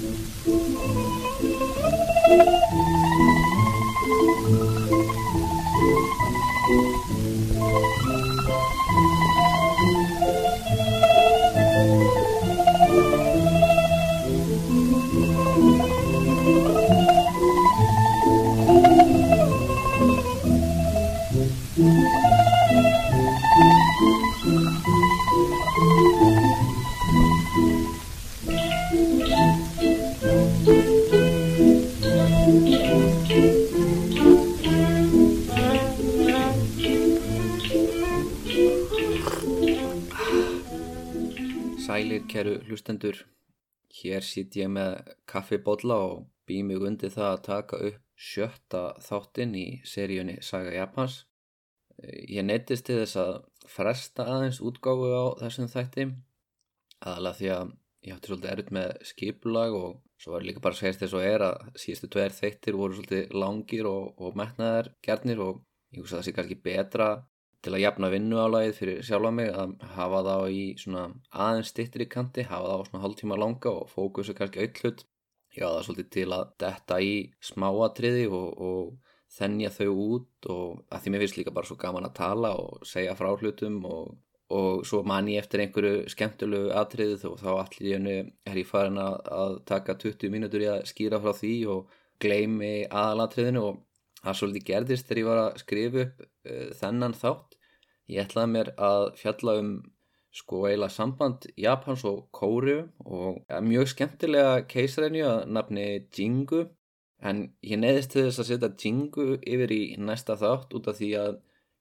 Thank you. Hlustendur, hér sitt ég með kaffibólla og bý mig undir það að taka upp sjötta þáttinn í seríunni Saga Japans. Ég neittist til þess að fresta aðeins útgáfu á þessum þætti, aðalega því að ég átti svolítið erut með skipulag og svo var líka bara að segja þess að er að síðustu tveir þættir voru svolítið langir og, og metnaðar gerðnir og ég hugsa að það sé kannski betra til að jafna vinnuálagið fyrir sjálfa mig að hafa þá í svona aðeins stittir í kanti, hafa þá svona hálftíma langa og fókusu kannski auðlut. Já, það er svolítið til að detta í smáatriði og, og þennja þau út og að því mér finnst líka bara svo gaman að tala og segja frá hlutum og, og svo man ég eftir einhverju skemmtilegu atriðið og þá allir ég er ég farin að, að taka 20 mínútur í að skýra frá því og gleimi aðalatriðinu og það svolítið gerðist þegar ég var að skrifa upp þennan þátt. Ég ætlaði mér að fjalla um sko eiginlega samband Japans og Kóru og ja, mjög skemmtilega keisarænju að nafni Jingu en ég neðist til þess að setja Jingu yfir í næsta þátt út af því að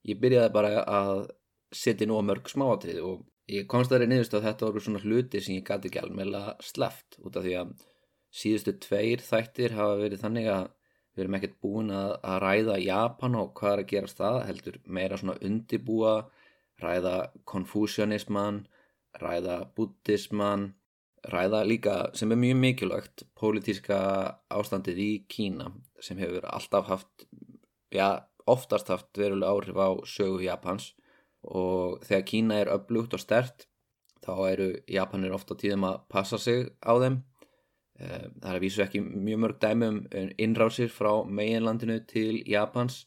ég byrjaði bara að setja nú að mörg smáatrið og ég komst að það er neðust að þetta voru svona hluti sem ég gæti ekki alveg sleft út af því að síðustu tveir þættir hafa verið þannig að við erum ekkert búin að, að ræða Japan og hvað er að gerast það heldur meira svona undibúa ræða konfúsjónisman ræða buddhisman ræða líka sem er mjög mikilvægt pólitíska ástandið í Kína sem hefur alltaf haft já, oftast haft verulega áhrif á sögu Japans. Og þegar Kína er upplugt og stert þá eru Japanir ofta tíðum að passa sig á þeim það er að vísu ekki mjög mörg dæmi um innrásir frá meginlandinu til Japans.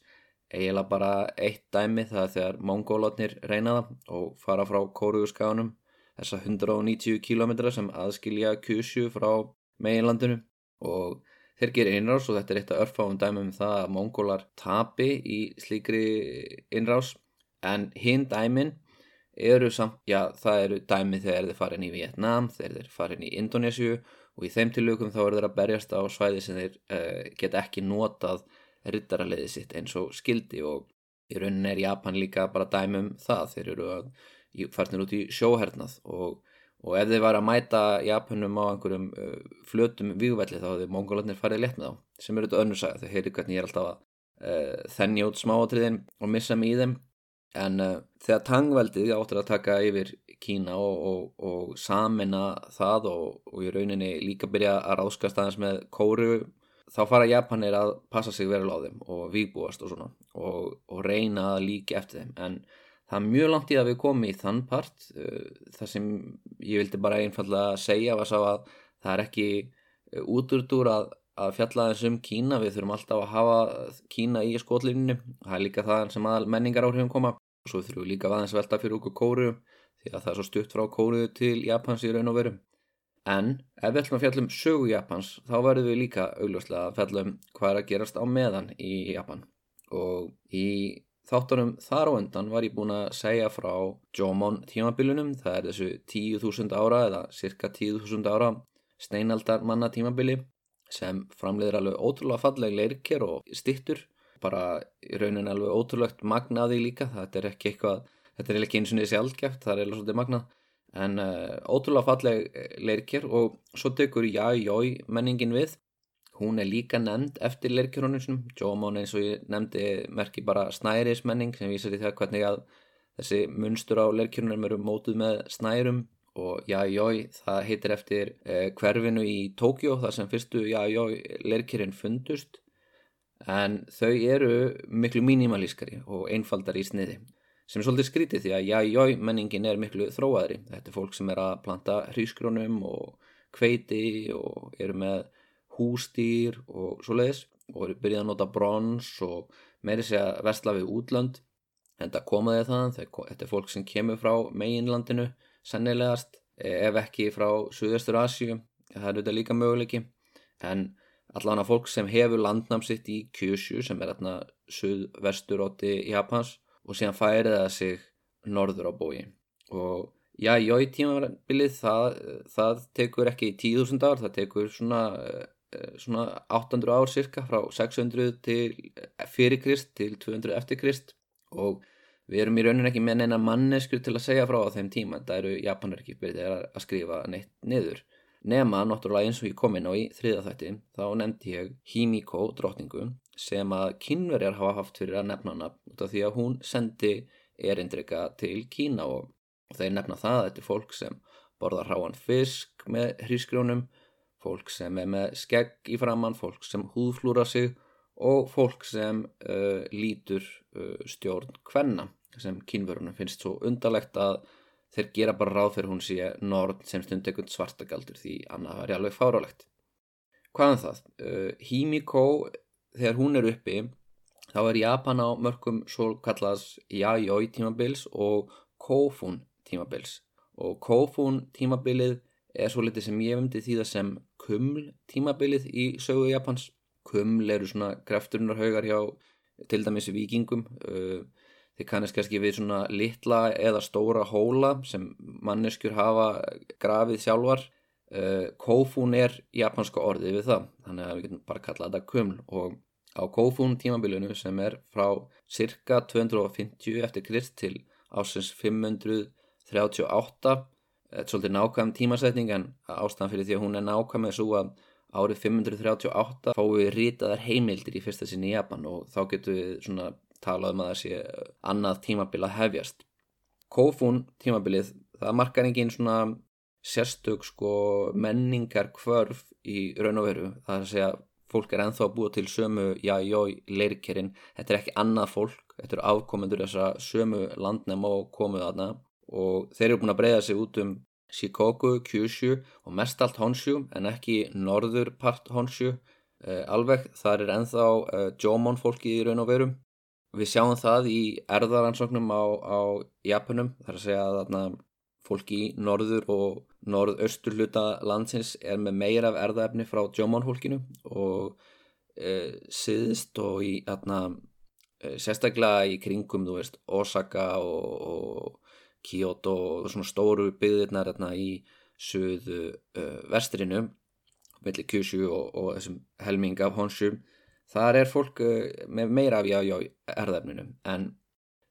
Eiginlega bara eitt dæmi það er þegar mongólotnir reynaða og fara frá Kóruðurskáðunum þessa 190 km sem aðskilja Kyushu frá meginlandinu. Og þeir gerir innrás og þetta er eitt af örfáum dæmi um það að mongólar tapi í slíkri innrás. En hinn dæmin eru samt, já það eru dæmi þegar þeir farin í Vietnam, þegar þeir farin í Indonésiu og í þeim tilökum þá eru þeir að berjast á svæði sem þeir uh, geta ekki notað ryttaraliði sitt eins og skildi og í raunin er Japan líka bara dæmum það. Þeir eru að farnir út í sjóhernað. Og, og ef þeir var að mæta Japanum á einhverjum uh, flötum vígvelli þá hefur mongólarnir farið létt með þá sem eru þetta önnur saga. Þeir heyri hvernig ég er alltaf að uh, þennja út smáatriðin og missa mig í þeim en þegar tangveldið áttur að taka yfir Kína og, og, og samina það og, og í rauninni líka byrja að ráskast aðeins með kóru þá fara Japanir að passa sig verulega á þeim og výbúast og svona og reyna að líka eftir þeim. En það er mjög langt í að við komum í þann part uh, það sem ég vildi bara einfallega segja var sá að það er ekki uh, útúrtúr að, að fjalla þess um Kína. Við þurfum alltaf að hafa Kína í skotlinni það er líka það sem að menningar áhrifum koma. Og svo þurfum við líka aðeins velta fyrir okkur kóru því að það er svo stutt frá kóruðu til Japans í raun og veru. En ef við ætlum að fjalla um sögu Japans þá verðum við líka augljóslega að fjalla um hvað er að gerast á meðan í Japan. Og í þáttunum þar á undan var ég búin að segja frá Jomon tímabilunum, það er þessu 10.000 ára eða cirka 10.000 ára steinaldar manna tímabili sem framleiðir alveg ótrúlega falleg leirker og stittur bara í raunin alveg ótrúlegt magnaði líka, þetta er ekki eitthvað þetta er ekki eins og niður sjálfgeft, það er eða svolítið magna en uh, ótrúlega falleg eh, leirkjör og svo tekur Jájói menningin við. Hún er líka nefnd eftir leirkjörunum Jómón eins og ég nefndi merki bara snærismenning sem vísar í það hvernig að þessi munstur á leirkjörunum eru mótuð með snærum og Jájói það heitir eftir uh, hverfinu í Tókjó þar sem fyrstu Jájói leirkjörun fundust. En þau eru miklu mínimalískari og einfaldar í sniði sem er svolítið skrítið því að jájói menningin er miklu þróaðri. Þetta er fólk sem er að planta hrískrónum og kveiti og eru með hústýr og svo leiðis og eru byrjað að nota brons og meiri segja vestla við útlönd. En það komaði það, þetta er fólk sem kemur frá meginlandinu sennilegast ef ekki frá Suðastur Asju, það er auðvitað líka möguleiki. En allan að fólk sem hefur landnamsitt í Kyushu sem er þarna Suðvesturótti Japans og síðan færið það sig norður á bói og já, jói tímabilið það, það tekur ekki 10.000 ár, það tekur svona Eh, svona 800 ár cirka frá 600 til eh, fyrir krist til 200 eftir krist. Og við erum í raunin ekki með neina manneskur til að segja frá á þeim tíma það eru japanar ekki byrðið að skrifa neitt niður. Nema náttúrulega eins og ég kom inn á í þriðaþætti þá nefndi ég Himiko drotningu sem að kynverjar hafa haft fyrir að nefna hana út af því að hún sendi erindrika til Kína og, þeir nefna það þetta er fólk sem borðar hráan fisk með hrísgrjónum fólk sem er með skegg í framann, fólk sem húðflúra sig og fólk sem uh, lítur uh, stjórn hvenna sem kynverunum finnst svo undarlegt að þeir gera bara ráð fyrir hún sé nord sem stund ekkert svartagaldur því annað er alveg fárálegt. Hvaðan um það? Uh, Himiko, þegar hún er uppi, þá er Japan á mörgum svo kallast Yayoi tímabils og Kofun tímabils og Kofun tímabilið er svo litið sem ég vemdi því það sem kuml tímabilið í sögu Japans kuml eru svona krefturinnar haugar hjá til dæmis vikingum uh, þeir kannast kannski við svona litla eða stóra hóla sem manneskjur hafa grafið sjálfar. Uh, kofún er japanska orðið við það þannig að við getum bara kallað þetta kuml. Og á kofún tímabilinu sem er frá cirka 250 eftir krist til ásins 538 þetta er svolítið nákvæm tímasetning en ástæðan fyrir því að hún er nákvæm er svo að árið 538 fáum við ritaðar heimildir í fyrsta sinni í Japan og þá getum við svona talað um að það sé annað tímabil að hefjast. Kofun tímabilið, það markar engin svona sérstök sko menningar kvörf í raun og veru. Það er að segja fólk er enþá að búa til sömu jájói leirkerinn. Þetta er ekki annað fólk, þetta eru afkomendur þessar sömu landnæm og komuð aðna og þeir eru búin að breyða sig út um Shikoku, Kyushu og mest allt Honshu en ekki norður part Honshu uh, alveg, þar er enþá uh, Jomon fólki í raun og veru við sjáum það í erðaransóknum á, á Japanum þar að segja að þarna fólki í norður og norðaustur hluta landsins er með meir af erðaefni frá Jomon fólkinu og uh, siðst og í þarna sérstaklega í kringum, þú veist, Osaka og, og Kyoto og svona stóru byggðirnar hérna í söðu uh, vestrinu mellir Kyushu og, og þessum helming af Honshu þar er fólk uh, með meira af jájá erðarninu en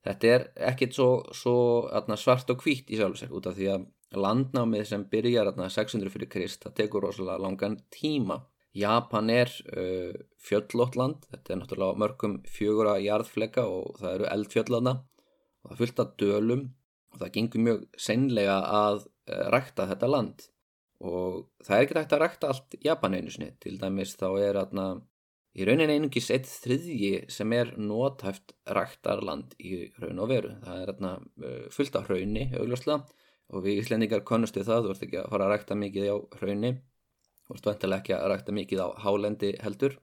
þetta er ekkit svo, svo atna, svart og hvítt í sjálfsvegar út af því að landnámið sem byrjar atna, 600 fyrir Krist það tekur rosalega langan tíma. Japan er uh, fjöllótt land þetta er náttúrulega mörgum fjögura jarðfleka og það eru eldfjöllana og það fylgta dölum og það gengur mjög senlega að uh, rækta þetta land. Og það er ekki rægt að rækta allt Japan einu sinni, til dæmis þá er atna, í raunin einungis eitt þriðji sem er nótæft ræktar land í raun og veru. Það er atna, eh, fullt af hraunni augljóslega og við íslendingar konnustu það, þú ert ekki að fara að rækta mikið á hraunni þú ert vantilega ekki að rækta mikið á hálendi heldur.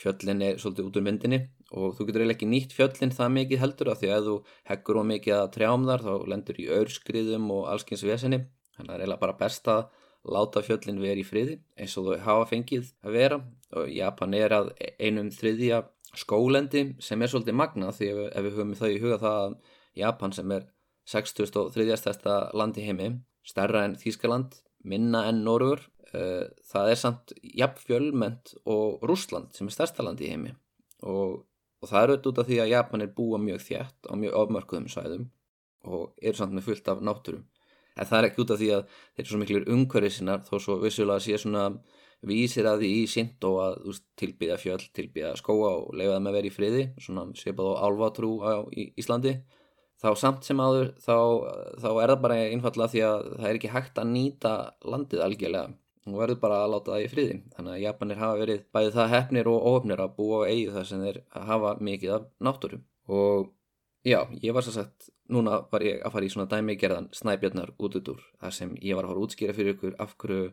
Fjöllin er svolítið út úr myndinni og þú getur eiginlega ekki nýtt fjöllin það mikið heldur af því að þú heggur og mikið að trjám þar þá lendur í öyrskriðum og allskyns vesenni þannig að það er eiginlega bara best að láta fjöllin verið í friði eins og þau hafa fengið að vera Japan er að einum þriðja skólendi sem er svolítið magna því ef, ef við höfum það í huga það að Japan sem er 63. stærsta land í heimi stærra en Þískaland minna en Norður Eh, það er samt jafn fjölment og Rúsland sem er stærsta land í heimi og, og það er auðvitað út af því að Japan er búa mjög þjætt á mjög ofmörkuðum sæðum og eru samt með fullt af náttúrum en það er ekki út af því að þeir eru svo miklir umhverfisinnar þó svo vissulega sé svona vísir að því í sind og að veist, tilbyða fjöll, tilbyða skóa og leifa það með vera í friði svona svipað á álvatrú á Íslandi. Þá samt sem aður þá, þá er það bara einfallega því að það er ekki hægt að nýta landið algjörlega. Og verður bara að láta það í friði. Þannig að Japanir hafa verið bæðið það hefnir og ofnir að búa á eigi þar sem þeir hafa mikið af náttúru. Og já, ég var svo sagt núna var ég að fara í svona dæmi gerðan snæbjörnar út út úr þar sem ég var að fara að útskýra fyrir ykkur af hverju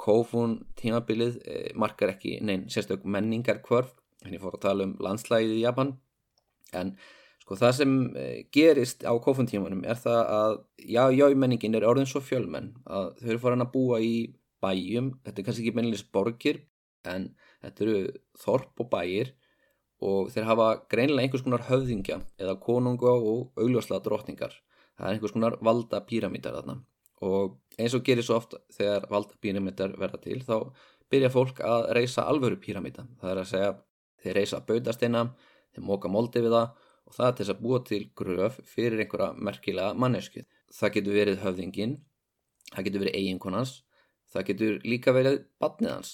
Kofun tímabilið eh, markar ekki neinn sérstök menningar kvörf en ég fór að tala um landslægið í Japan. En sko það sem eh, gerist á Kofun tímanum er það að já, jáumenningin er orðin svo fjölmenn að þau eru farin að búa í bæjum, þetta er kannski ekki mennilis borgir en þetta eru þorp og bæjir og þeir hafa greinilega einhvers konar höfðingja eða konunga og augljóslega drottningar. Það er einhvers konar valda píramítar þarna og eins og gerir svo oft þegar valda píramítar verða til þá byrja fólk að reysa alvöru píramíta það er að segja þeir reysa bautasteina þeir móka moldi við það og það er til þess að búa til gröf fyrir einhverja merkilega mannesku það getur verið höfðingin það getur verið eiginkonans það getur líka verið badniðans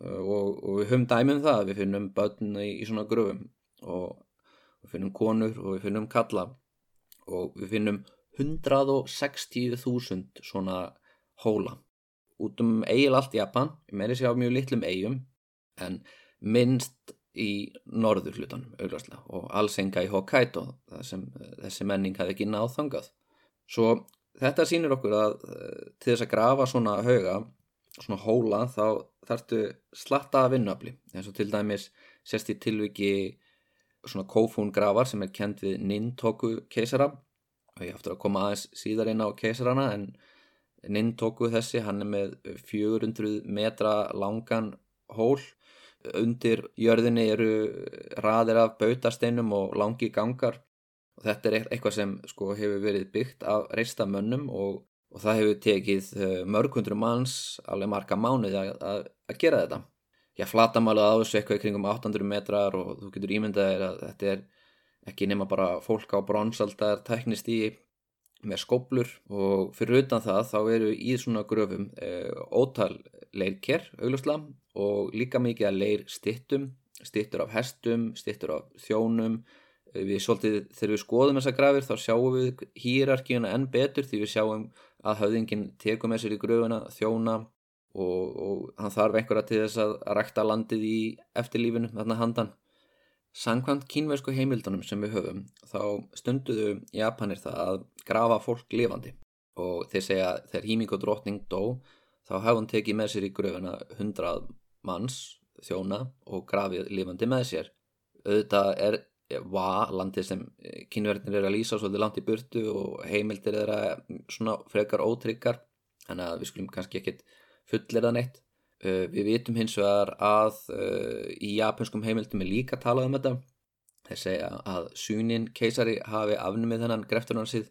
og, og við höfum dæmum það við finnum börn í, í svona gröfum og við finnum konur og við finnum kalla og við finnum 160.000 svona hóla. Út um eigil allt Japan, meiri sér á mjög litlum eigum en minnst í norður hlutanum auðvarslega og alls enga í Hokkaido sem þessi menning hefði ekki náð þangað. Svo þetta sýnir okkur að eh, til þess að grafa svona hauga svona hóla þá þarftu slatta að vinnafli eins og til dæmis sérst í tilviki svona kófún grafar sem er kent við Nintoku keisara og ég aftur að koma aðeins síðar inn á keisarana en Nintoku þessi hann er með 400 metra langan hól undir jörðinni eru raðir af bautasteinum og langi gangar og þetta er eitthvað sem sko hefur verið byggt af reista mönnum og, og það hefur tekið eh, mörgundru manns alveg marga mánuði að, að, að gera þetta. Já, flatamálu á þessu eitthvað í kringum 800 metrar og þú getur ímyndaðir að þetta er ekki nema bara fólk á bronsaldar tæknist í með skóplur og fyrir utan það þá eru í svona gröfum e, ótal leirker auglustla og líka mikið að leir stittum, stittur af hestum, stittur af þjónum. E, við svolítið þegar við skoðum þessa grafir þá sjáum við hýrarkíuna enn betur því við sjáum að höfðingin tekum með sér í gröfuna þjóna og, og hann þarf einhverja til þess að rækta landið í eftirlífinu þarna handan Sankvæmt kínversku heimildunum sem við höfum þá stunduðu Japanir það að grafa fólk lifandi. Og þeir segja þegar Hímík og drotning dó þá hafði hann tekið með sér í gröfuna hundrað manns þjóna og grafið lifandi með sér. Auðvitað er va landið sem kínverðinir er að lýsa svolítið langt í burtu og heimildir er að svona frekar ótryggar. Þannig að við skulum kannski ekkit fullir það neitt við vitum hins vegar að uh, í japanskum heimildum er líka talað um þetta. Þeir segja að Sunin keisari hafi afnumið þennan greftunarsið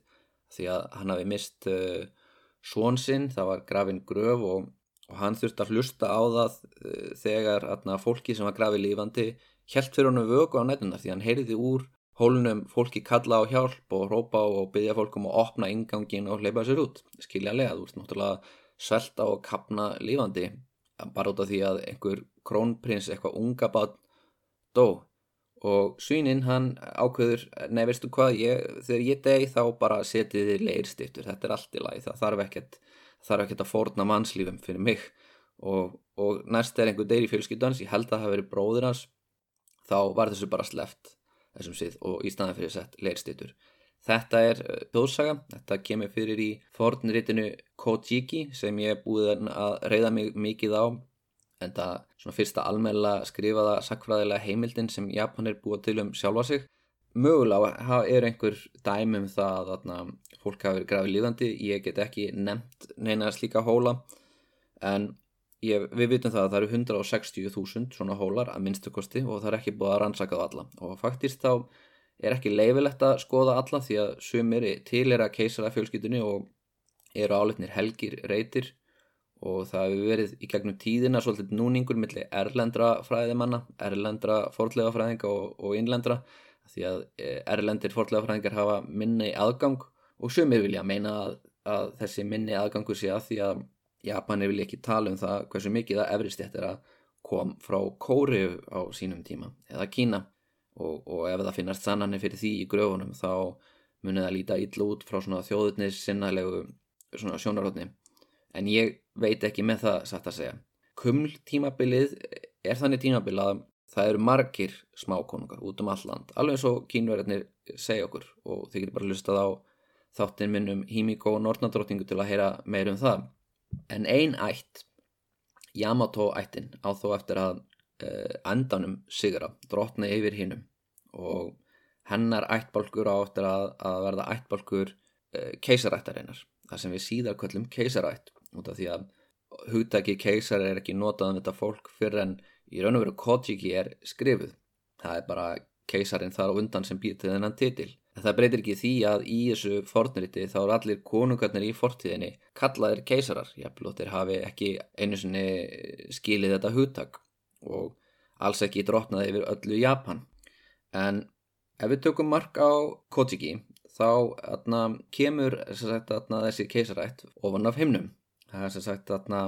því að hann hafi mist uh, svonsinn, það var grafin gröf og, og hann þurfti að hlusta á það þegar atna, fólki sem var grafið lífandi helt fyrir honum vöku á nætunar því hann heyriði úr hólunum fólki kalla á hjálp og rópa og byggja fólkum að opna ingangin og hleypa sér út. Skiljanlega, þú ert náttúrulega svelta og kapna lífandi bara út af því að einhver krónprins eitthvað unga bát dó. Og svínin hann ákveður nei veistu hvað, ég, þegar ég deg þá bara setið þið leirstiftur þetta er allt í lagi, það þarf ekkert þarf ekkert að forna mannslífum fyrir mig. Og, og næst er einhver deyri fjölskyldans, ég held að það hafi verið bróður hans þá var þessu bara sleft þessum síð og í staðan fyrir sett leirstiftur Þetta er þjóðsaga, uh, þetta kemur fyrir í fornritinu Kojiki sem ég er búið að reyða mig mikið á. En það er svona fyrsta almenna skrifaða sakfræðilega heimildin sem Japan er búið til um sjálfa sig. Mögulega er einhver dæmum það að fólk hafi verið grafið líðandi, ég get ekki nefnt neina slíka hóla. En ég, við vitum það að það eru 160.000 svona hólar að minnstukosti og það er ekki búið að rannsaka það alla. Og faktist þá er ekki leifilegt að skoða alla því að sumir til er að keisara fjölskytunni og eru álefnir helgir reytir og það hefur verið í gegnum tíðina svolítið núningur millir erlendra fræðimanna, erlendra fordlega fræðinga og, og innlendra því að e, erlendir fordlega fræðingar hafa minni aðgang og sumir vilja meina að, að þessi minni aðgangur sé að því að Japanir vilja ekki tala um það hversu mikið það efrist þetta er að kom frá Kóriu á sínum tíma eða Kína og, og ef það finnast sannanir fyrir því í gröfunum þá munið það líta illa út frá svona þjóðutnis sinnalegu svona sjónarhóttni en ég veit ekki með það satt að segja. Kuml tímabilið er þannig tímabil að það eru margir smákonungar út um alland alveg og kínverðarnir segja okkur. Og þið getur bara lustað á þáttinn minnum Hímíko og Nortnadróttingu til að heyra meir um það. En ein ætt Yamato ættin á þó eftir að endanum sigra, drotna yfir hinnum og hennar ættbálkur á eftir að, að verða ættbálkur uh, keisarættarinnar. Það sem við síðar kvöllum keisarætt út af því að hugtaki keisar er ekki notað um þetta fólk fyrir en í raun og veru Kojiki er skrifuð. Það er bara keisarin þar á undan sem býr til þennan titil. En það breytir ekki því að í þessu fornriti þá eru allir konungarnir í fortíðinni kallaðir keisarar. Jafnblóttir hafi ekki einu sinni skilið þetta hugtak og alls ekki drotnaði yfir öllu Japan. En ef við tökum mark á Kojiki þá atna, kemur sagt, atna, þessi keisarætt ofan af himnum. Það er sem sagt atna,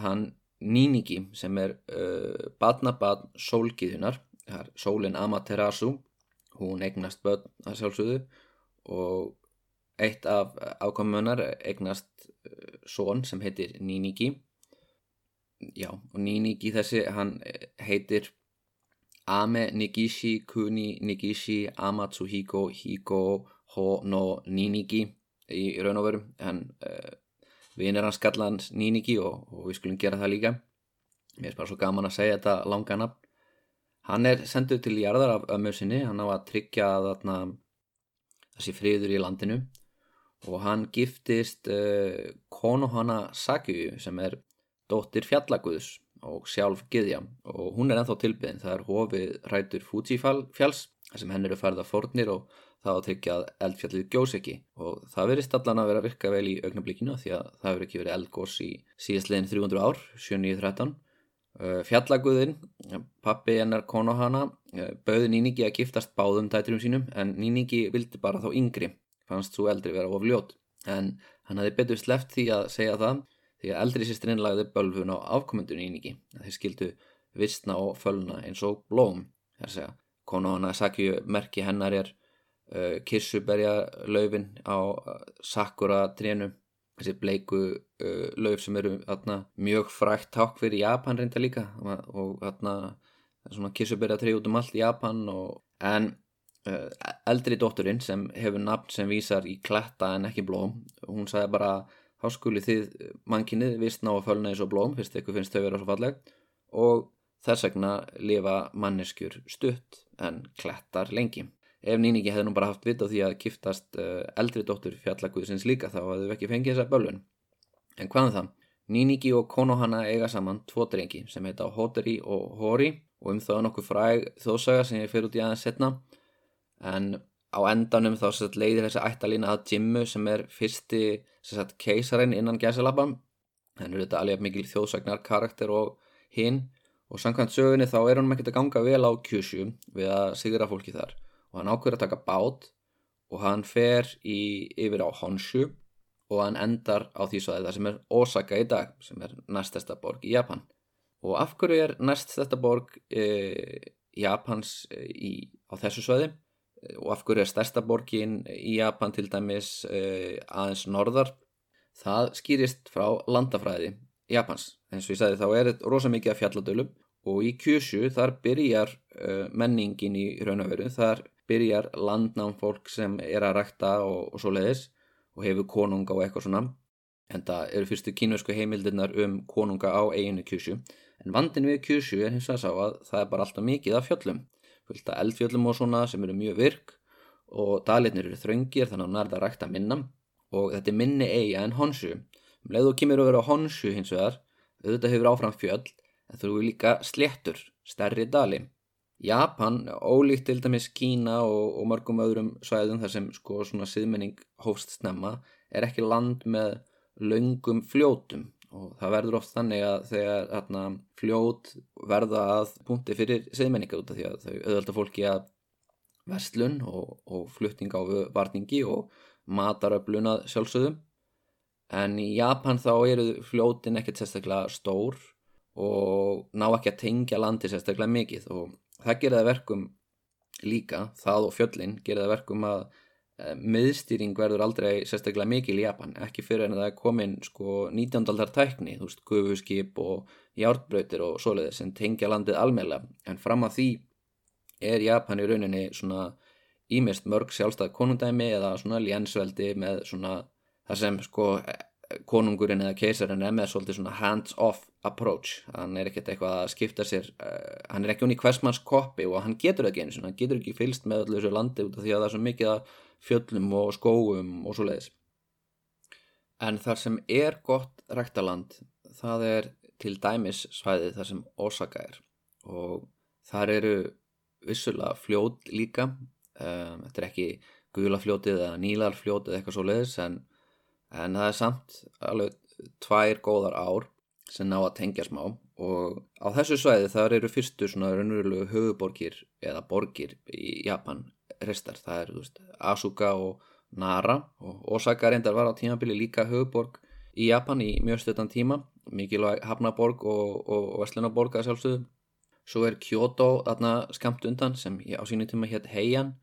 hann Níniki sem er uh, badnabad sólgiðunar sólin Amaterasu. Hún eignast börn að sjálfsögðu og eitt af ákomunar eignast uh, són sem heitir Níniki já og Níniki þessi hann heitir Ame Nigishi Kuni Nigishi Amatsuhiko Hiko Ho no Níniki í raun og veru. Hann uh, við erum hans skallans Níniki og, og við skulum gera það líka. Mér er bara svo gaman að segja þetta langa nafn. Hann er senduð til jarðar af ömmu sinni. Hann á að tryggja þarna þessi friður í landinu. Og hann giftist uh, Konohana Sakuju sem er dóttir fjallaguðs og sjálf giðja og hún er ennþá tilbyðin það er hofið rætur Fuji fjalls sem henn eru færða fórnir og það að tryggja að eldfjallið gjós ekki. Og það verist allan að vera að virka vel í augnablíkinu því að það hefur ekki verið eldgós í síðastlegin 300 ár, 7.913 fjallaguðin pappi hennar Konohana bauði Níningi að giftast báðum tæturum sínum en Níningi vildi bara þá yngri. Fannst svo eldri vera of ljót. En hann hefði betur sleft því að segja það því að eldri sýstrinn lagði bölfun á afkomendur Níningi að þeir skildu vissna og fölna eins og blóm. Konohana sakju merki hennar er uh, kirsuberja laufin á uh, sakura trénu þessi bleiku uh, lauf sem eru atna, mjög frækt takk fyrir Japan reynda líka. Og atna, svona kirsuberja tré út um allt í Japan og, en uh, eldri dótturinn sem hefur nafn sem vísar í kletta en ekki blóm hún sagði bara þá skuli þið mannkinnið vist ná að fölna eins og blóm fyrst eitthvað finnst þau vera svo falleg og þess vegna lifa manneskjur stutt en klettar lengi ef Níningi hefði nú bara haft vita því að giftast uh, eldri dóttur fjallaguðsins líka þá hefðu ekki fengið þessa bölvun. En hvaðan um það? Níningi og Konohana eiga saman tvo drengi sem heita Hodori og Hori og um það er nokkuð fræg þósaga sem ég fyrir út í aðeins setna en á endanum þá sett, leiðir þessi ættalína að Jimmu sem er fyrsti sett, keisarinn innan gæsalabba hann er þetta alveg mikil þjóðsagnar karakter og hinn og samkvæmt sögunni þá er hann ekkert að ganga vel á Kyushu við að sigra fólki þar og hann ákveður að taka bát og hann fer í, yfir á Honshu og hann endar á því svaðið það sem er Osaka í dag sem er næstesta borg í Japan. Og af hverju er næstesta borg e, Japans e, í, á þessu svaði e, og af hverju er stærsta borgin í Japan til dæmis e, aðeins norðar? Það skýrist frá landafræði Japans. Eins og ég sagði þá er þetta rosa mikið af fjalladölum og í Kyushu þar byrjar uh, menningin í raun og veru. Þar byrjar landnám fólk sem er að rækta og, og svo leiðis og hefur konunga og eitthvað svona. En það eru fyrstu kínvösku heimildirnar um konunga á eiginu kjúsju en vandin við kjúsju er hins að sá að það er bara alltaf mikið af fjöllum fylgta eldfjöllum og svona sem eru mjög virk og dalitnir eru þröngir þannig að nærða rækta minna. Og þetta er minni eiga en honsju um leið og kymir að vera honsju hins vegar auðvitað hefur áfram fjöll en þú eru líka sléttur, stærri dali. Japan, ólíkt til dæmis Kína og, og mörgum öðrum svæðum þar sem sko svona siðmenning hófst snemma er ekki land með laungum fljótum og það verður oft þannig að þegar atna, fljót verða að punkti fyrir siðmenninga út af því að þau auðvitað fólki að verslun og, og flutting á varningi og mataröflunað sjálfsögðum en í Japan þá eru fljótin ekkert sérstaklega stór og ná ekki að tengja landi sérstaklega mikið. Og það gerir það verkum líka, það og fjöllin gerir það verkum að miðstýring verður aldrei sérstaklega mikil í Japan ekki fyrir en það er komin sko 19. aldar tækni, þú veist, gufuskip og hjártbröytir og svoleiðir sem tengja landið almeinlega, en fram að því er Japan í rauninni svona ímest mörg sjálfstæð konundæmi eða svona lénsveldi með svona það sem sko konungurinn eða keisarinn er með svolítið svona hands-off approach hann er ekkert eitthvað að skipta sér uh, hann er ekki unni hversmanns koppi og hann getur ekki eins og hann getur ekki fylst með öllu þessu landi út af því að það er svo mikið að fjöllum og skóum og svo leiðis en þar sem er gott ræktaland það er til dæmis svæðið þar sem Osaka er. Og þar eru vissulega fljót líka um, þetta er ekki gulafljótið eða nílarfljótið eitthvað svo leiðis en, en það er samt alveg tvær góðar ár sem ná að tengja smá. Og á þessu svæði þar eru fyrstu svona raunverulegu höfuborgir eða borgir í Japan restar, það eru veist, Asuka og Nara og Osaka reyndar var á tímabili líka höfuborg í Japan í mjög stöðan tíma. Mikilvæg Hafnaborg og, og, Veslunaborg að sjálfsögðu. Svo er Kyoto þarna skamt undan sem á sínu tíma hétt Heian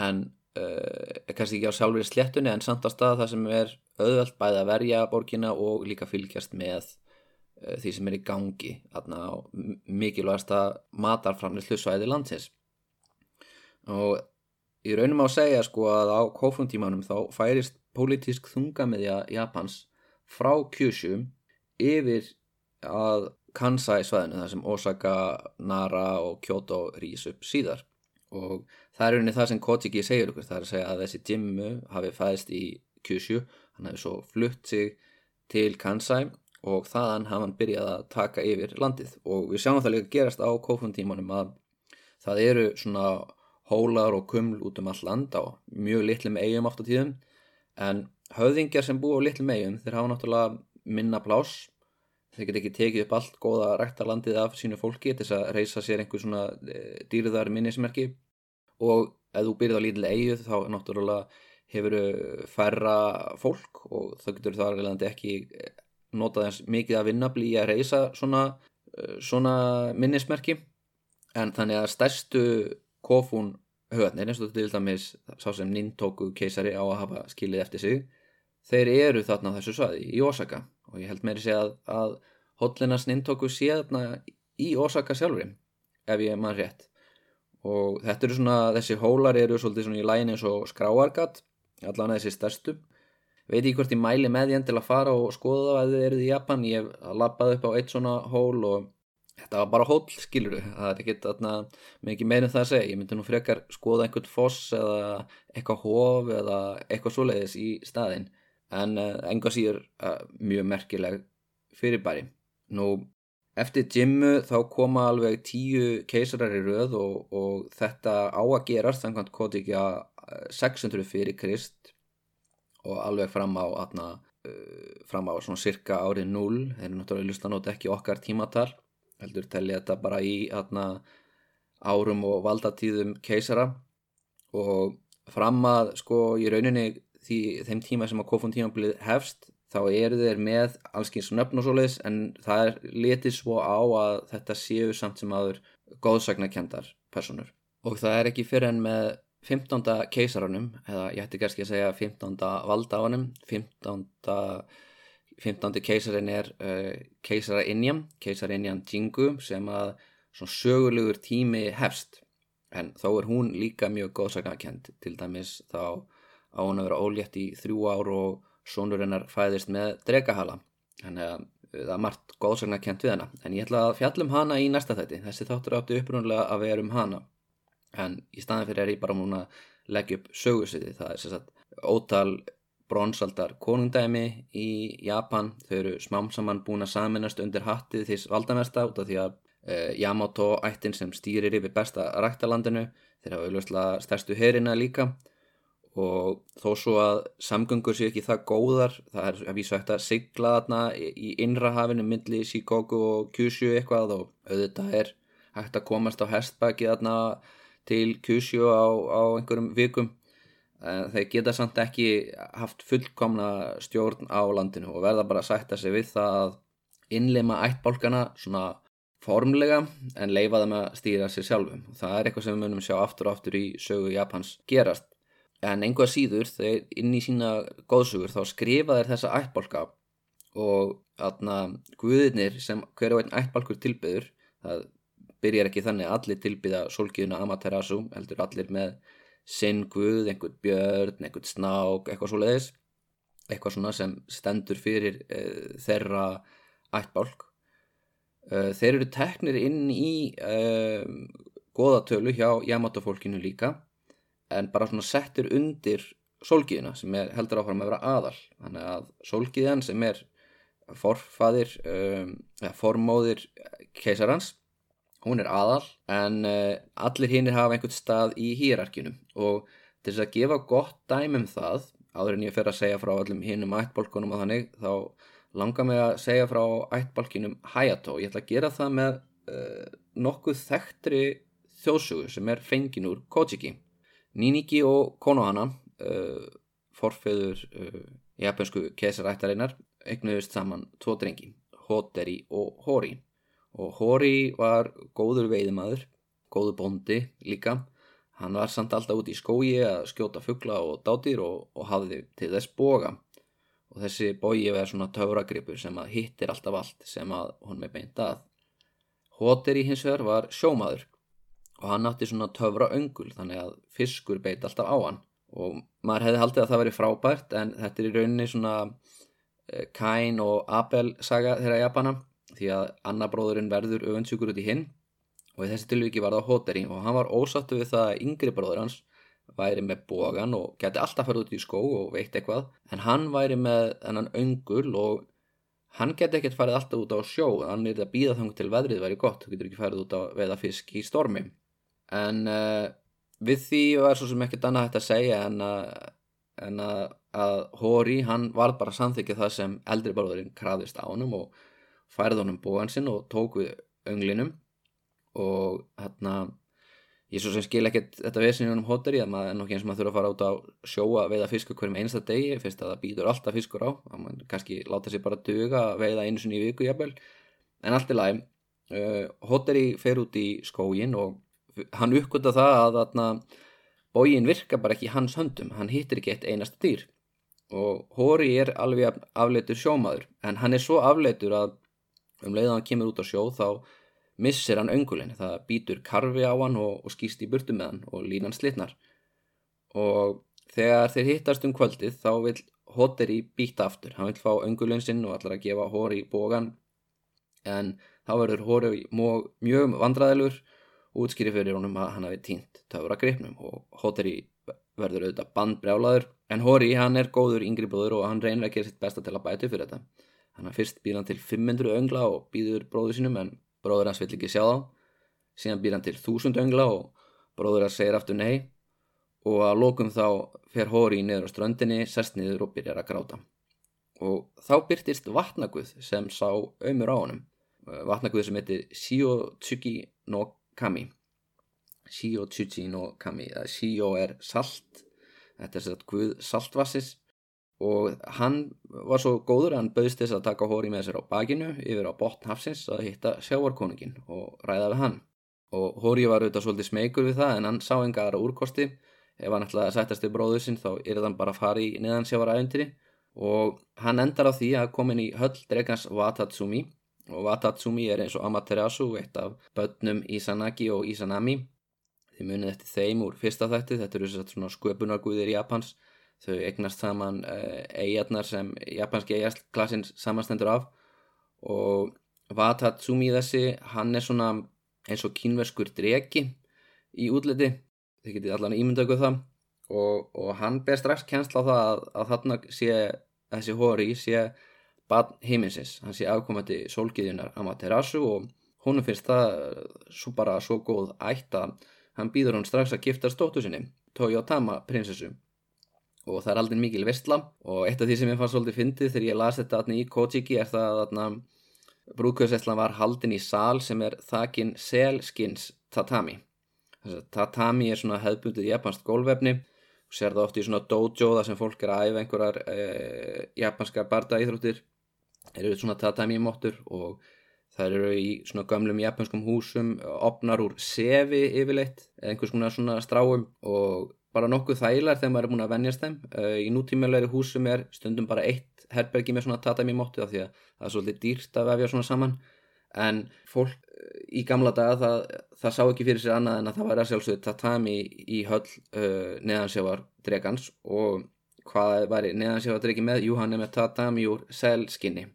en uh, kannski ekki á sjálfur slettunni en samt að stað það sem er auðvelt bæði að verja borgina og líka fylgjast með uh, því sem er í gangi þarna mikilvægasta matarframlislu svæði landsins. Og í raunum á að segja sko að á kófrumtímanum þá færist pólitísk þungamiðja Japans frá Kyushu yfir að Kansai svæðinu þar sem Osaka, Nara og Kyoto rýs upp síðar. Og það er unni það sem Kotiki segir okkur það er að segja að þessi Jimmu hafi fæðist í Kyushu hann hefði svo flutt sig til Kansai og þaðan hafði hann byrjað að taka yfir landið. Og við sjáum það líka gerast á kófundtímanum að það eru svona hólar og kuml út um all land á mjög litlum eigum átt á tíðum. En höfðingjar sem búa á litlum eigum þeir hafa náttúrulega minna plás þeir get ekki tekið upp allt góða ræktarlandið af sínu fólki til að reysa sér einhver svona e, dýrðar minnismerki. Og ef þú byrðið á lítilega eigið þá náttúrulega hefur færra fólk og þá getur það alveg ekki notað eins mikið að vinna blí að reysa svona, e, svona minnismerki. En þannig að stærstu kofún höfðnir eins og til dæmis sá sem Nintoku keisari á að hafa skilið eftir sig þeir eru þarna á þessu svaði í Osaka. Og ég held meiri segja að, að Hollinas Nintoku sé þarna í Osaka sjálfur ef ég mann rétt. Og þetta eru svona, þessi hólar eru svolítið svona í lægin eins og skráargat allan að þessi stærstu. Veit ég hvort ég mæli með því enn til að fara og skoða það að þið eruð í Japan ég lappaði upp á eitt svona hól og þetta var bara hól, skilur þú það er ekkit aðna, ekki meirum það að segja. Ég myndi nú frekar skoða einhvern foss eða eitthvað hóf eða eitthvað svoleiðis í staðin en uh, enga síður uh, mjög merkileg fyrirbæri. Nú eftir Jimmu þá koma alveg tíu keisarar í röð og, og þetta á að gerast þannig að koti ekki að 600 fyrir Krist og alveg fram á aðna, uh, fram á svona cirka árið 0 þeir eru náttúrulega lustanótt ekki okkar tímatal heldur telli þetta bara í aðna, árum og valdatíðum keisara og fram að sko í rauninni því þeim tíma sem að kofun tímabilið hefst þá eru þeir með allskyns nöfn og svoleiðis en það er letið svo á að þetta séu samt sem aður góðsagnakendar personur og það er ekki fyrir en með 15. keisaranum eða ég ætti kannski að segja 15. valdáanum 15. 15. keisarin er uh, keisara Injam keisara Injam Jingu sem að svona sögulegur tími hefst. En þó er hún líka mjög góðsagnakend til dæmis þá á hún að vera ólétt í þrjú ár og sonur hennar fæðist með dregahala. Þannig að það er margt góðsagna kent við hana. En ég ætla að fjallum hana í næsta þætti. Þessi þáttur áttu upprunlega að vera um hana. En í staðin fyrir er ég bara múin að leggja upp sögursiti það er sérstaklega ótal bronsaldar konungdæmi í Japan. Þau eru smám saman búin að saminast undir hattið því valdamesta út af því að uh, Yamato ættin sem stýrir yfir besta ræktalandinu þeir hafa auðvitað stærstu herina líka. Og þó svo að samgöngur séu ekki það góðar það er að vísa eftir að sigla þarna í innrahafinu myndli Shikoku og Kyushu eitthvað og auðvitað er hægt að komast á hestbæki þarna til Kyushu á, á einhverjum vikum þeir geta samt ekki haft fullkomna stjórn á landinu og verða bara að sætta sig við það að innleima ættbálkana svona formlega en leifa þeim að stýra sér sjálfum. Það er eitthvað sem við munum sjá aftur og aftur í sögu Japans gerast. En einhvað síður þeir inn í sína góðsugur þá skrifa þeir þessa ættbálka og aðna guðirnir sem hverju einn ættbálkur tilbyður það byrjar ekki þannig að allir tilbyða solgiðuna Amaterasu heldur allir með sinn guð, einhvern björn, einhvern snák eitthvað svo leiðis eitthvað svona sem stendur fyrir uh, þeirra ættbálk. Uh, þeir eru teknir inn í uh, goðatölu hjá Yamato fólkinu líka en bara svona settir undir sólgiðina sem er heldur áfram að vera aðal. Þannig að sólgiðan sem er forfaðir um, formóðir keisarans hún er aðal en uh, allir hinnir hafa einhvern stað í hýrarkinum og til þess að gefa gott dæmum það áður en ég fer að segja frá allum hinnum ættbólkunum og þannig þá langar mig að segja frá ættbólkinum Hayato. Ég ætla að gera það með uh, nokkuð þekktri þjóðsugu sem er fengin úr Kojiki. Niniki og Konohana uh, forfeður uh, japansku kesarættarinnar eignuðist saman tvo drengi, Hoteri og Hori. Og Hori var góður veiðmaður, góður bondi líka. Hann var samt alltaf út í skói að skjóta fuggla og dátýr og, og hafði til þess boga. Og þessi bogi verði svona töfragripur sem að hittir alltaf allt sem að hún með beint að. Hoteri hins vegar var sjómaður og hann átti svona töfra öngul þannig að fiskur beit alltaf á hann. Og maður hefði haldið að það veri frábært en þetta er í rauninni svona Kain og Abel saga þeirra Japana því að annar bróðurinn verður öfundsjúkur út í hinn. Og í þessi tilviki var það Hoteri og hann var ósattu við það að yngri bróður hans væri með bógan og geti alltaf farið út í skó og veitt eitthvað. En hann væri með ennan öngul og hann geti ekkert farið alltaf út á sjó. Hann er að býða þang til veðrið væri gott. Þú getur ekki farið út á veða fisk í stormi. En uh, við því var svo sem ekkert annað hægt að segja en að, en að að Hóri hann var bara samþykja það sem eldri bróðurinn krafðist á honum og færði honum bóan sinn og tók við önglinum. Og hérna ég svo sem skil ekkert þetta veðsinn um Hóteri að maður er nokkið eins og maður þurfa að fara út á sjóa að veiða fiskur hverjum einsta degi. Fyrst að það býtur alltaf fiskur á að mann kannski láta sér bara duga að veiða einu sinni í viku jafnvel. En allt er læg uh, Hóteri fer út í skógin og hann uppgötta það að þarna bógin virka bara ekki í hans höndum. Hann hittir ekki eitt einasta dýr. Og Hóri er alveg afleitur sjómaður en hann er svo afleitur að um leiðan hann kemur út á sjó þá missir hann öngulinn. Það býtur karfi á hann og, og skýst í burtu með hann og línan slitnar. Og þegar þeir hittast um kvöldið þá vil Hóteri býta aftur. Hann vil fá öngulinn sinn og allar að gefa Hóri bógan en þá verður Hóri mjög vandræðilur og útskýri fyrir honum að hann hafi tínt töfra gripnum. Og Hóteri verður auðvitað bandbrjálaður en Hori hann er góður yngri bróður og hann reynir að gera sitt besta til að bæta fyrir þetta hann er fyrst býr hann til 500 öngla og býður bróður sínum en bróður hans vill ekki sjá þá. Síðan býr hann til 1000 öngla og bróður hans segir aftur nei. Og að lókum þá fer Hori niður á ströndinni, sest niður og byrjar að gráta. Og þá byrtist vatnaguð sem sá ömur á honum. Vatnaguð sem heitir Shiyotsuki no Kami. Shio Chuchi no Kami Shio er salt. Þetta er sér að Guð saltvassis og hann var svo góður hann bauðst þess að taka hóri með sér á bakinu yfir á botn hafsins að hitta sjávarkonungin og ræða við hann. Og hóri var auðvitað svolítið smeykur við það en hann sá enga aðra úrkosti. Ef hann ætlaði að sættast í bróðu sinn þá er þann bara að fara í neðan sjávaræventiri og hann endar á því að komin í höll dregans Watatsumi. Og Watatsumi er eins og Amaterasu eitt af börnum Izanagi og Izanami. Þið munið eftir þeim úr fyrsta þætti, þetta eru svona sköpunarguðir Japans, þau eignast saman eigarnar sem japanski eigarklassinn samanstendur af. Og Watatsumi þessi, hann er svona eins og kínverskur dregi í útliti, þið getið allan ímyndaukuð það. Og, og hann ber strax kjensla á það að, að þarna sé þessi hóri sé badn heiminsins, hann sé afkomandi sólgiðjunar Amaterasu og húnum finnst það svo bara svo góð ætt að Hann býður hann strax að gifta stóttu sinni, Toyotama prinsessu. Og það er aldrei mikil vestla og eitt af því sem ég fann svolítið fyndið þegar ég las þetta í Kojiki er það að brúðkjöðsesslan var haldin í sal sem er þakin selskins tatami. Tatami er svona hefðbundið japansk gólvefni og sér það oft í svona dojo þar sem fólk er að æfa einhverjar eh, japanskar bardaíþróttir. Eru svona tatami móttur og Það eru í svona gamlum japanskum húsum opnar úr sefi yfirleitt eða einhvers konar svona stráum og bara nokkuð þægilegar þegar maður er búin að vennjast þeim. Uh, í nútímjöleiri húsum er stundum bara eitt herbergi með svona tatami móttu af því að það er svolítið dýrt að vefja svona saman en fólk uh, í gamla daga það, það sá ekki fyrir sér annað en að það væri að sjálfsögðu tatami í höll uh, neðansjávar dregans og hvað væri neðan sér að drikki með, jú hann er með tatami úr selskinni.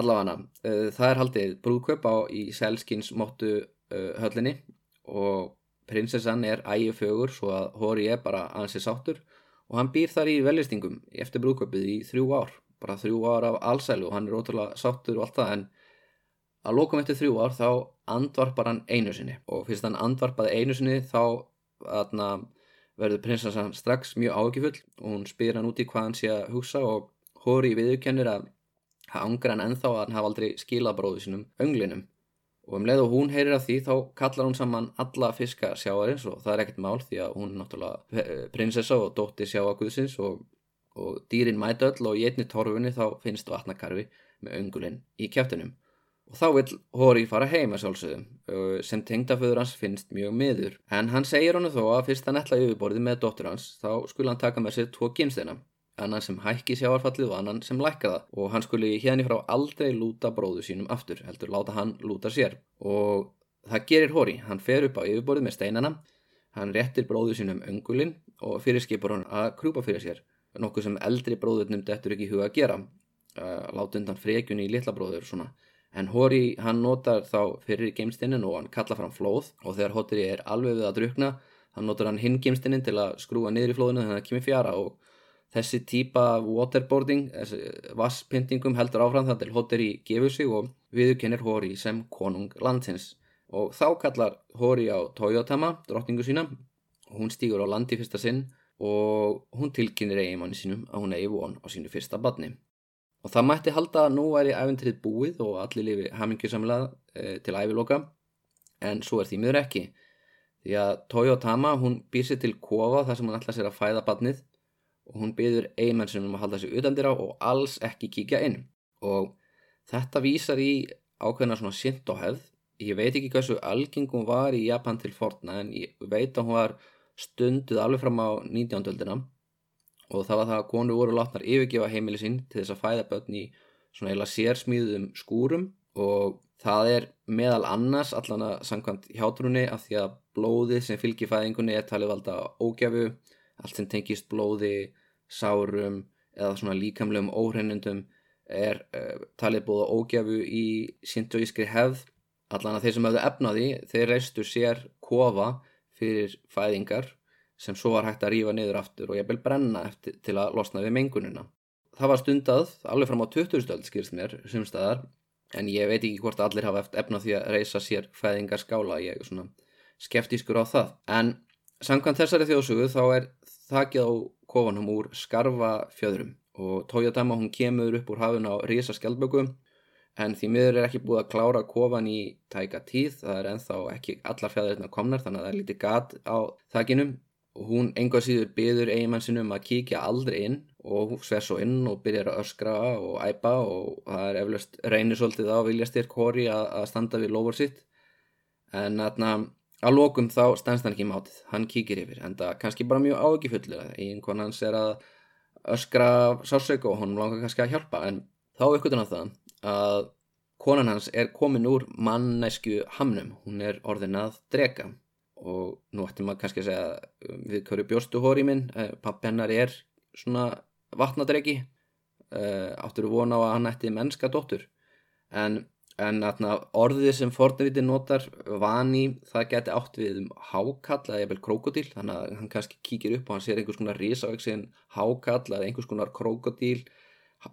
Allavega, uh, það er haldið brúðkaup á í selskins móttu höllinni og prinsessan er ægifögur svo að Hóri er bara ansið sáttur. Og hann býr þar í velistingum eftir brúðkaupið í þrjú ár, bara þrjú ár af allsælu og hann er ótrúlega sáttur og allt það en að lókum eftir þrjú ár þá andvarpar hann einu sinni. Og fyrst hann andvarpaði einu sinni þá aðna verður prinsessan strax mjög ágifull og hún spyr hann út í hvað hann sé að hugsa og Hóri viðurkennir að það ángra hann ennþá að hann hafa aldrei skilað bróðu sínum önglinum og um leið og hún heyrir af því þá kallar hún saman alla fiska sjáarins og það er ekkert mál því að hún er náttúrulega eh, prinsessa og dótti sjáaguðsins og, og dýrin mæta öll og í einni torfunni þá finnst vatnakarfi með öngulinn í kjæftinum og þá vil Hóri fara heima sjálfsögum sem tengdaföður hans finnst mjög miður. En hann segir hann þó að fyrst hann ætla yfirborðið með dóttur hans þá skulle hann taka með sér tvo kynsteina annan sem hækki sjáarfallið og annan sem lækka það. Og hann skuli hérna frá aldrei lúta bróðu sínum aftur, heldur láta hann lúta sér. Og það gerir Hóri, hann fer upp á yfirborðið með steinana. Hann réttir bróðu sínum öngulinn og fyrir skipur hann að krúpa fyrir sér. Nokkuð sem eldri bróðurnum dettur ekki huga að gera. Uh, láta undan frekjunni í litla bróður svona. En Hóri hann notar þá fyrir geimstinin og hann kalla fram flóð. Og þegar Hóri er alveg við að drukna hann notar hann hinn geimstinin til að skrúa niður í flóðinu þannig að það kemur fjara og þessi típa waterboarding, vasspyntingum heldur áfram það til Hóri gefur sig og viðkennir Hóri sem konung landsins. Og þá kallar Hóri á Toyotama, drottningu sína og hún stýgur á landi fyrsta sinn og hún tilkynir eigimanni sínum að hún eigi von á sínu fyrsta badni og það mætti halda að nú væri æventrið búið og allir lifi hamingjusamlega e, til æviloka en svo er því miður ekki. Því að Toyotama hún býr sér til kofa þar sem hún ætla sér að fæða badnið og hún byður eiginnmennsunum að halda sig utandira og alls ekki kíkja inn. Og þetta vísar í ákveðna svona sint og hefð. Ég veit ekki hversu algengum var í Japan til forna en ég veit að hún var stunduð alveg fram á 19. öldina. Og það var það að konu voru látnar yfirgefa heimili sín til þess að fæða börn í svona eila sérsmíðum skúrum. Og það er meðal annars allan að samkvæmt hjátrunni af því að blóðið sem fylgir fæðingunni er talið valda ógjafu allt sem tengist blóði sárum eða svona líkamlegum óhrennundum er uh, talið búið á ógjafu í sintoískri hefð. Allan að þeir sem hefðu efnaði þeir reistu sér kofa fyrir fæðingar sem svo var hægt að rífa niður aftur og ég vil brenna eftir, til að losna við mengununa það var stundað alveg fram á 20. stöld skilst mér sumstaðar en ég veit ekki hvort allir hafa eftir því að reysa sér fæðingar skála ég er svona skeftískur á það. En samkvæmt þessari þjóðsugu þá er þakið á kofanum úr skarfa fjöðrum og Toyotama hún kemur upp úr hafun á risa skjaldböku en því miður er ekki búið að klára kofan í tæka tíð, það er enþá ekki allar fjöðurna komnar þannig að það er lítið gat á þakinum og hún enga síður byður eiginmannsinum að kíkja aldrei inn. Og sver svo inn og byrjar að öskra og æpa og það er eflaust reynir svolítið á viljastyrk hóri að, að standa við lofur sitt. En þarna Að lókum þá stænst hann ekki mátið, hann kíkir yfir, en það kannski bara mjög ágifullir að einhvern hans er að öskra sásöku og hann langar kannski að hjálpa, en þá aukvöldan á það að konan hans er komin úr mannesku hamnum, hún er orðin að drega og nú ættum maður kannski að segja við hverju bjóstu hóri minn, eh, pappi hennar er svona vatnadregi, eh, áttur vona á að hann ætti mennska dóttur, en en atna, orðið sem fornviti notar vani, það geti átt við um hákall eða eða krokodíl þannig að hann kannski kíkir upp og hann sér einhvers konar risavegsin hákall eða einhvers konar krokodíl uh,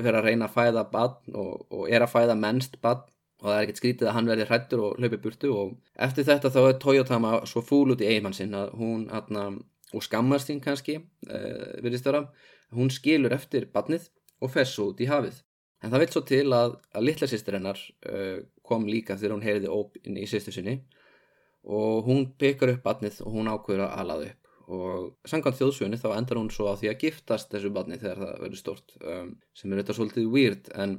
fyrir að reyna að fæða badn og, og er að fæða mennst badn og það er ekkert skrítið að hann verði hrættur og hlaupi burtu og eftir þetta þá er Toyotama svo fúl út í eigimann sinn að hún atna, og skammast hinn kannski uh, virðist vera, hún skilur eftir badnið og fess út í hafið En það vil svo til að, að litla sýstir hennar uh, kom líka þegar hún heyriði óp inn í sýstu sinni og hún pekar upp batnið og hún ákveður að alaða upp og sangant þjóðsvöni þá endar hún svo á því að giftast þessu batnið þegar það verður stort um, sem er þetta svolítið weird en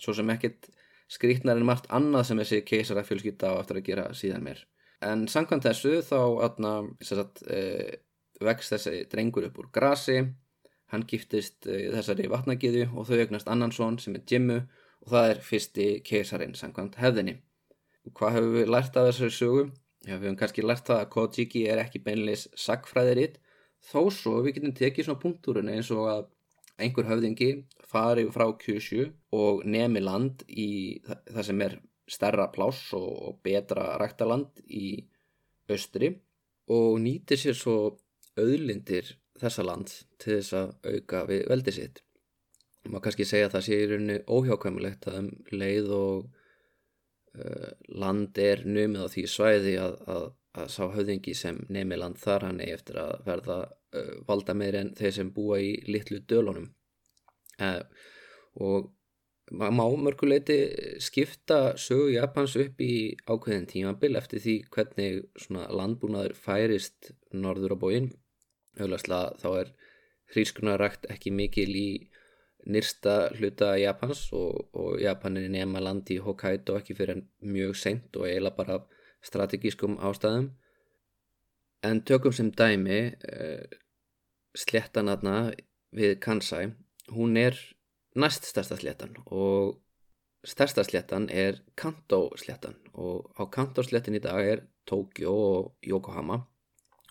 svo sem ekkit skrítnar en margt annað sem þessi keisara fjölskylda á eftir að gera síðan mér. En sangant þessu þá atna, sagt, e, vext þessi drengur upp úr grasi Hann giftist uh, þessari vatnagiðu og þau eignast annan són sem er Jimmu og það er fyrsti keisarinn samkvæmt hefðinni. Hvað hefur við lært af þessari sögu? Já, við hefum kannski lært það að Kojiki er ekki beinleis sagfræðiritt þó svo við getum tekið svona punktúrun eins og að einhver höfðingi fari frá Kyushu og nemi land í það sem er stærra pláss og betra ræktaland í austri og nýtir sér svo auðlindir þessa land til þess að auka við veldi sitt. Má kannski segja að það sé í rauninni óhjákvæmulegt að um leið og uh, land er numið á því svæði að, að, að sá höfðingi sem nemi land þar hann eigi eftir að verða uh, valda meir en þeir sem búa í litlu dölunum. Uh, og maður má mörguleiti skipta sögu Japans upp í ákveðin tímabil eftir því hvernig landbúnaður færist norður á bóin auðvitað þá er hrískunarækt ekki mikil í nýrsta hluta Japans og, og Japanin er nema land í Hokkaido ekki fyrir mjög seint og eiginlega bara strategískum ástæðum. En tökum sem dæmi uh, sléttan aðna við Kansai. Hún er næst stærsta sléttan og stærsta sléttan er Kanto sléttan og á Kanto sléttin í dag er Tokyo og Yokohama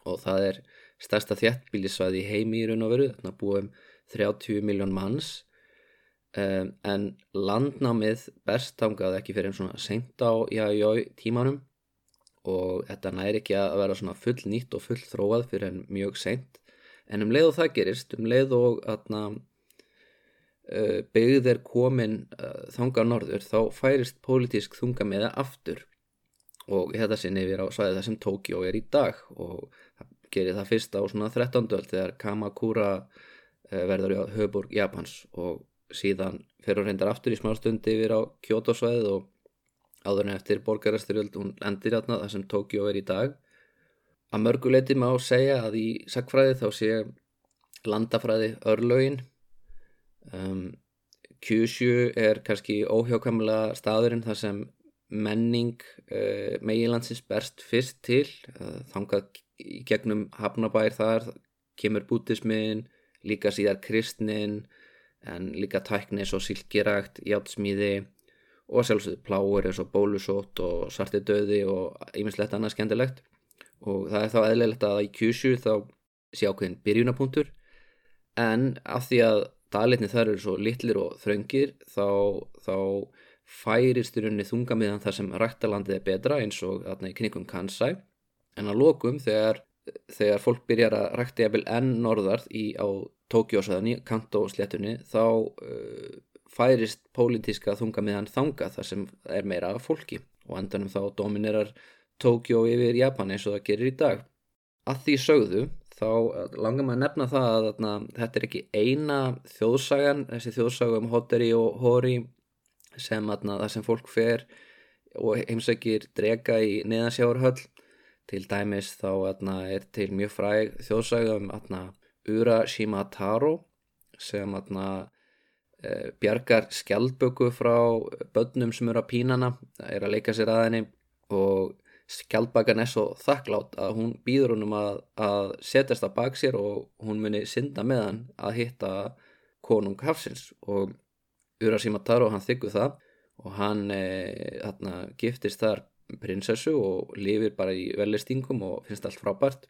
og það er stærsta þjættbílisvæði í heimi í raun og veru. Þannig að búum 30 miljón manns. Um, en landnámið best tangað ekki fyrir einn svona seint á jájói tímanum. Og þetta næri ekki að vera svona full nýtt og full þróað fyrir enn mjög seint. En um leið og það gerist um leið og atna, Eh, byggð er komin eh, þanga norður þá færist pólitísk þunga með það aftur og þetta sinni við á svæði það sem Tókjó er í dag og það gerir það fyrst á svona 13. öll þegar Kamakura eh, verður í höfuborg Japans og síðan fer hún reyndar aftur í smá stundi yfir á Kyoto svæðið og áður en eftir borgarasturjöld hún endir átna það sem Tókjó er í dag að mörguleiti má segja að í sakfræði þá sé landafræði örlögin Um, Kyushu er kannski óhjákamlega staðurinn þar sem menning uh, megilandsins berst fyrst til uh, þangað í gegnum hafnabær þar kemur bútismin líka síðar kristnin en líka tæknis og silkirægt hjátsmíði og sjálfsögðu pláur eins og bólusót og svarti döði og einminnslegt annað skemmtilegt. Og það er þá eðlilegt að í Kyushu þá sé ákveðin byrjunapunktur en af því að dalitni þar eru svo litlir og þröngir þá, þá færist í rauninni þungamiðan þar sem rættalandið er betra eins og aðna í knygum Kansai. En að lokum þegar, þegar fólk byrjar að rækta jafnvel enn norðar í, á Tókjósaðinni, Kanto sléttunni þá uh, færist pólitíska þungamiðan þanga þar sem er meira fólki. Og endanum þá dominerar Tókjó yfir Japan eins og það gerir í dag. Að því sögðu þá langar maður að nefna það að þarna, þetta er ekki eina þjóðsagan, þessi þjóðsaga um hoteri og hori sem þarna, það sem fólk fer og heimsækir drega í neðansjáurhöll til dæmis þá þarna, er til mjög fræg þjóðsaga um Urashima Taro sem e, bjargar skjaldböku frá börnum sem eru að pínana, er að leika sér að henni og skjaldbakan er svo þakklátt að hún býður honum að, að setjast að bak sér og hún muni synda með hann að hitta konung Hafsins. Og Urashima Taro hann þykku það. Og hann e, þarna, giftist þar prinsessu og lifir bara í velistingum og finnst allt frábært.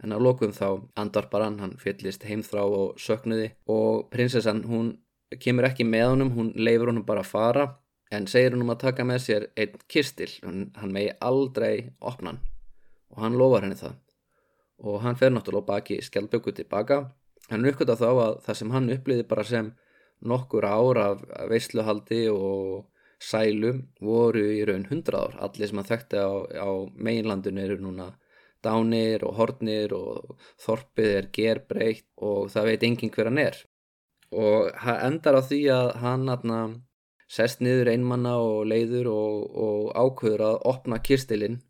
En á lokum þá andar bara hann, hann fyllist heimþrá og söknuði. Og prinsessan hún kemur ekki með honum, hún leifur honum bara að fara en segir hún um að taka með sér einn kistil, hann, hann megi aldrei opna hann. Og hann lofar henni það. Og hann fer náttúrulega baki skjaldböku tilbaka hann uppgötta þá að það sem hann uppliði bara sem nokkur ár af veisluhaldi og sælum voru í raun hundrað ár. Allir sem hann þekkti á, á meginlandun eru núna dánir og hornir og þorpið er gerbreytt og það veit enginn hver hann er. Og hann endar á því að hann aðna sest niður einmanna og leiður og, og ákveður að opna kirstilinn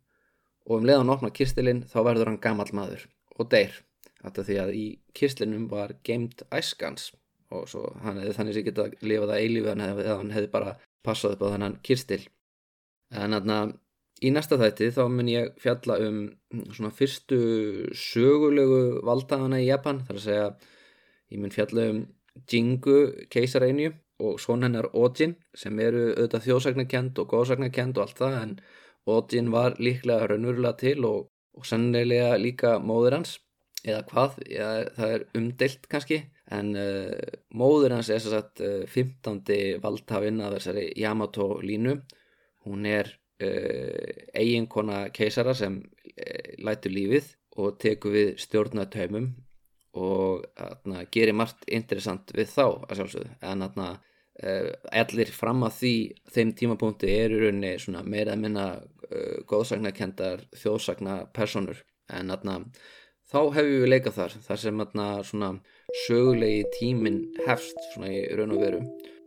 og um leiðan opna kirstilinn þá verður hann gammal maður og deyr. Þetta því að í kirstilinum var geimt æskans og svo hann hefði þannig sem geta að eilífi eða hann hefði bara passað upp á þannan kirstil. En aðna í næsta þætti þá mun ég fjalla um svona fyrstu sögulegu valdagana í Japan þar að segja ég mun fjalla um Jingu keisareinju og svona hennar Ojin sem eru auðvitað þjóðsagnarkend og góðsagnarkend og allt það en Ojin var líklega raunverulega til og, og sannilega líka móður hans eða hvað, já, það er umdelt kannski en uh, móður hans er sagt, uh, 15. valdhafinn að þessari Yamato línu hún er uh, eiginkona keisara sem uh, lætur lífið og tekur við stjórnatöymum og atna, gerir margt interessant við þá að sjálfsögðu en atna, uh, allir fram að því þeim tímapunkti eru raunni meira að minna uh, góðsagnakendar þjóðsagna personur en atna þá hefur við leikað þar þar sem svona sögulegi tímin hefst svona í raun og veru.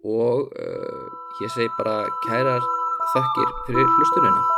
Og uh, ég segi bara kærar þakkir fyrir hlustunina